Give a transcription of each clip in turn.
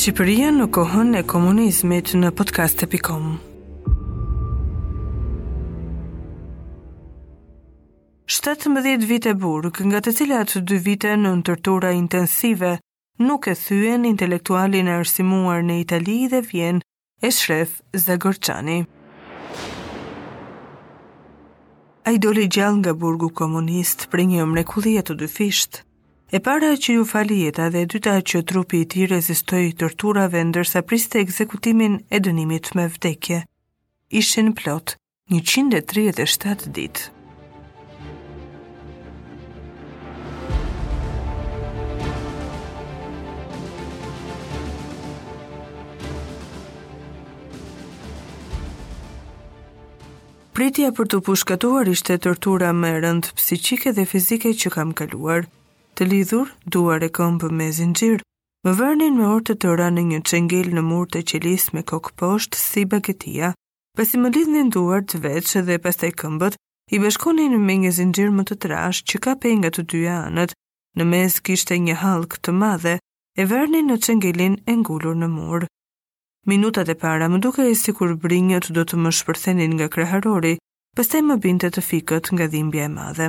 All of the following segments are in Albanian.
Shqipëria në kohën e komunizmit në podcast.com Shtatëmbëdhjetë vite burg, nga të cilat dy vite në tortura intensive, nuk e thyen intelektualin e arsimuar në Itali dhe Vjenë Eshref Zagorçani. Ai doli gjallë nga burgu komunist prej një mrekullie të dyfishtë. E para që iu fal jeta dhe e dyta që trupi i tij rezistoi torturave ndërsa priste ekzekutimin e dënimit me vdekje. Ishin plot 137 ditë. Pritja për t'u pushkatuar ishte tortura më e rëndë psiqike dhe fizike që kam kaluar. Të lidhur, duar e këmbë me zinxhir, më varnin me orë të tëra në një çengel në mur të qelisë me kokë poshtë si bagëtia. Pasi më lidhnin duart veç dhe pastaj këmbët, i bashkonin me një zinxhir më të trashë që kapej nga të dyja anët. Në mes kishte një hallkë të madhe, e varnin në çengelin e ngulur në mur. Minutat e para më dukej sikur brinjët do të më shpërthenin nga kraharori, pastaj më binte të fikët nga dhimbja e madhe.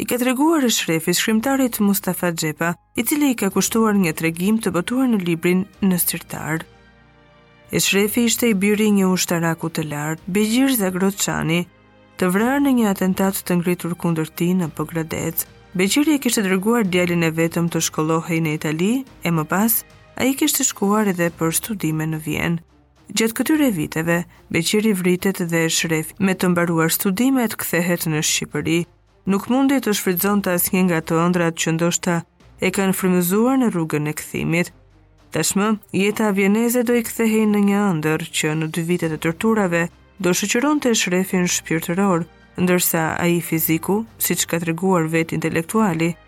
I ka treguar Eshrefi shkrimtarit Mustafa Xhepa, i cili i ka kushtuar një tregim të botuar në librin Në Sirtar. Eshrefi ishte i biri i një ushtaraku të lartë, Beqir Zagorçani, të vrarë në një atentat të ngritur kundër tij në Pogradec. Beqiri e kishte dërguar djalin e vetëm të shkollohej në Itali e më pas ai kishte shkuar edhe për studime në Vjenë. Gjatë këtyre viteve, Beqiri vritet dhe Eshrefi, me të mbaruar studimet, kthehet në Shqipëri. Nuk mundi të shfrytëzonte asnjë nga ato ëndrrat që ndoshta e kanë frymëzuar në rrugën e kthimit. Tashmë, jeta vjeneze do i kthehej në një ëndërr që në dy vitet e torturave do shoqëronte Eshrefin shpirtëror, ndërsa ai fiziku, siç ka treguar vetë intelektuali,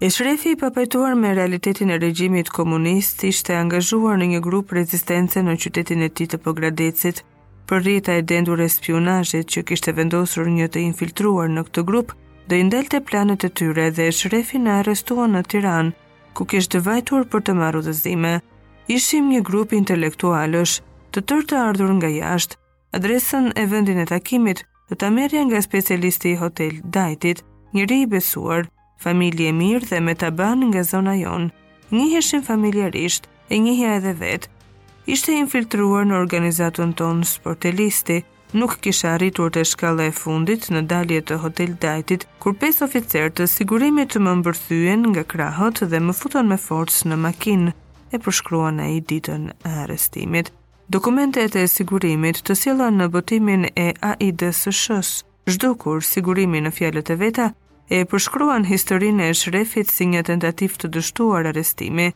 Eshrefi i papajtuar me realitetin e regjimit komunist ishte angazhuar në një grup rezistence në qytetin e tij të Pogradecit. Por rrjeta e dendur e spionazhit që kishte vendosur një të infiltruar në këtë grup, do i ndalte planet e tyre dhe Eshrefin e arrestuan në Tiranë, ku kishte vajtur për të marrë udhëzime. Ishim një grup intelektualësh, të tërë të ardhur nga jashtë, Adresën e vendin e takimit do ta merrja nga specialisti i hotel Dajtit, njeri i besuar, familje e mirë dhe me taban nga zona jonë. Njiheshim familjarisht, e njihja edhe vetë. Ishte infiltruar në organizatën tonë sportelisti, nuk kisha arritur te shkalla e fundit në dalje të hotel Dajtit, kur pesë oficerë të sigurimit më mbërthyen nga krahët dhe më futën me forcë në makinë, e përshkruan ai ditën e arrestimit. Dokumentet e sigurimit të sjella në botimin e AIDSSH-së, Zhdukur, sigurimi në fjalët e veta, e përshkruan historinë e Eshrefit si një tentativë të dështuar arratisjeje.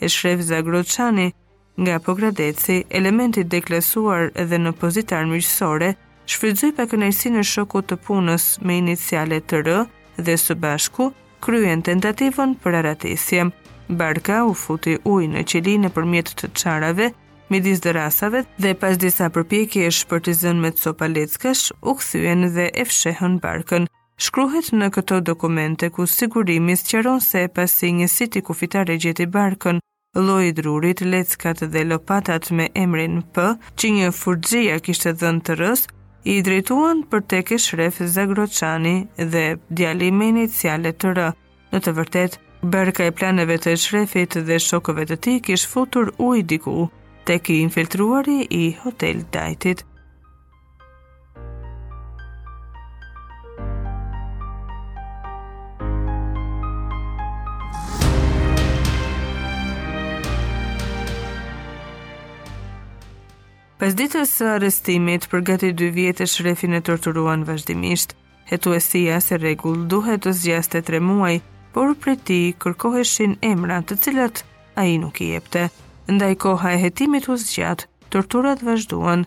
Eshref Zagroçani, nga Pogradeci, element i deklasuar dhe në pozitë armiqësore, shfrytëzoi pakënaqësinë e shokut të punës me iniciale TR dhe së bashku kryen tentativën për arratisje. Barka u futi ujë në qeli nëpërmjet të çarave, midis dërrasave dhe pas disa përpjekjesh për t'i zënë me copa leckash, u kthyen dhe e fshehën barkën. Shkruhet në këto dokumente ku sigurimi sqaron se pasi njësiti kufitar e gjeti barkën, lloji i drurit, leckat dhe lopatat me emrin P, që një furrxhi ia kishte dhënë TR-së, i drejtuan për tek Eshref Zagroçani dhe djali me iniciale TR. Në të vërtetë, barka e planeve të Eshrefit dhe shokëve të tij kish futur ujë diku tek i infiltruari i Hotel Dajtit. Pas ditës së arrestimit, për gati dy vjet Eshrefin e torturuan vazhdimisht. Hetuesia si rregull duhet të zgjaste 3 muaj, por prej tij kërkoheshin emra të cilat ai nuk i jepte. Ndaj koha e hetimit u zgjat, torturat vazhduan,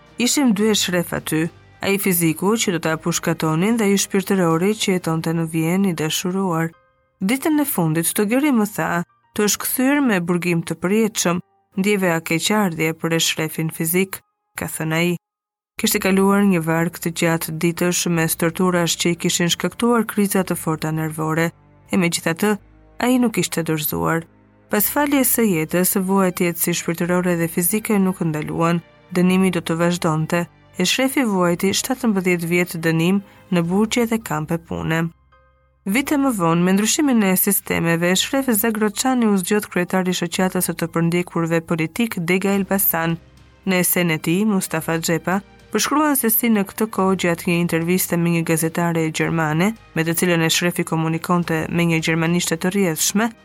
Ishim dy Eshrefë aty, ai fiziku që do ta pushkatonin dhe ai shpirtërori që jetonte në vjen i dashuruar. Ditën e fundit Tegeri më tha, të është kthyer me burgim të përjetshëm, ndjeva keqardhje për Eshrefin fizik, ka thënë ai. Kishte kaluar një varg të gjatë ditësh mes torturash që i kishin shkaktuar kriza të forta nervore, e megjithatë, ai nuk ishte dorëzuar. Pas faljes së jetës, vuajtjet si shpirtërore dhe fizike nuk ndaluan. Dënimi do të vazhdonte. Eshrefi vuajti 17 vjet dënim në burgje dhe kampe pune. Vite më vonë, me ndryshimin e sistemeve, Eshref Zagroçani u zgjodh kryetar i shoqatës së të përndjekurve politikë Dega Elbasan. Në esenë e tij, Mustafa Xhepa përshkruan se si në këtë kohë gjatë një interviste me një gazetare gjermane, me të cilën Eshrefi komunikonte me një gjermanishte të rrjedhshme,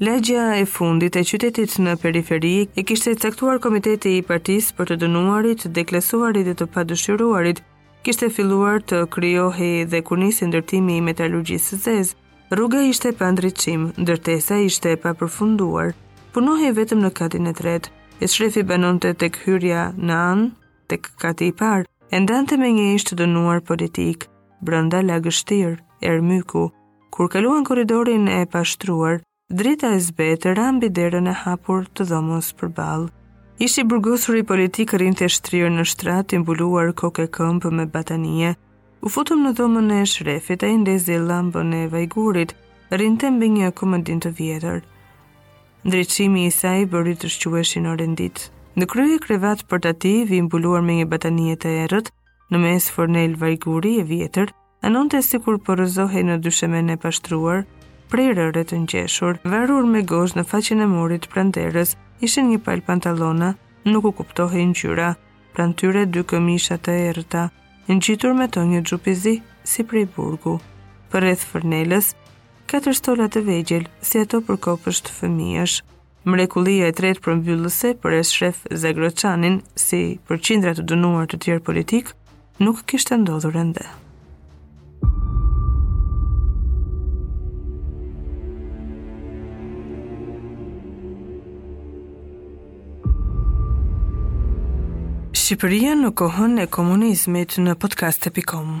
Lagja e fundit e qytetit në periferi e kishte caktuar komiteti i partisë për të dënuarit, deklasuarit dhe të padëshiruarit. Kishte filluar të krijohej dhe kur nisi ndërtimi i metalurgjisë së zezë, rruga ishte pa ndriçim, ndërtesa ishte e papërfunduar. Punohej vetëm në katin e tretë. Eshrefi banonte tek hyrja në anë, tek kati i parë, e ndante me një ish të dënuar politik, brenda lagështirë, erë myku. Kur kaluan korridorin e pashtruar, drita e zbehtë ra mbi derën e hapur të dhomës përballë. Ish i burgosuri politik rrinte shtrirë në shtrat, i mbuluar kokë e këmbë me batanije, U futëm në dhomën e Eshrefit, ai ndezi llambën e vajgurit, rrinte mbi një komodinë të vjetër. Ndriçimi i saj i bëri të shqueshme orenditë. Në krye krevat portativ i mbuluar me një batanije të errët, në mes furnelë vajguri e vjetër, anonte sikur po rrëzohej në dyshemenë e pashtruar, prej rëre të ngjeshur, varur me gozhdë në faqen e murit pranë derës, ishin një palë pantallona, nuk u kuptohej ngjyra. Pranë tyre dy këmisha të errëta, ngjitur me to një xhup i zi si prej burgu. Përreth furnelës, katër stola të vegjël, si ato për kopësht fëmijësh. Mrekullia e tretë përmbyllëse për Eshref Zagroçanin, si për qindra të dënuar të tjerë politikë, nuk kishte ndodhur ende. Shqipëria në kohën e komunizmit në podcast.com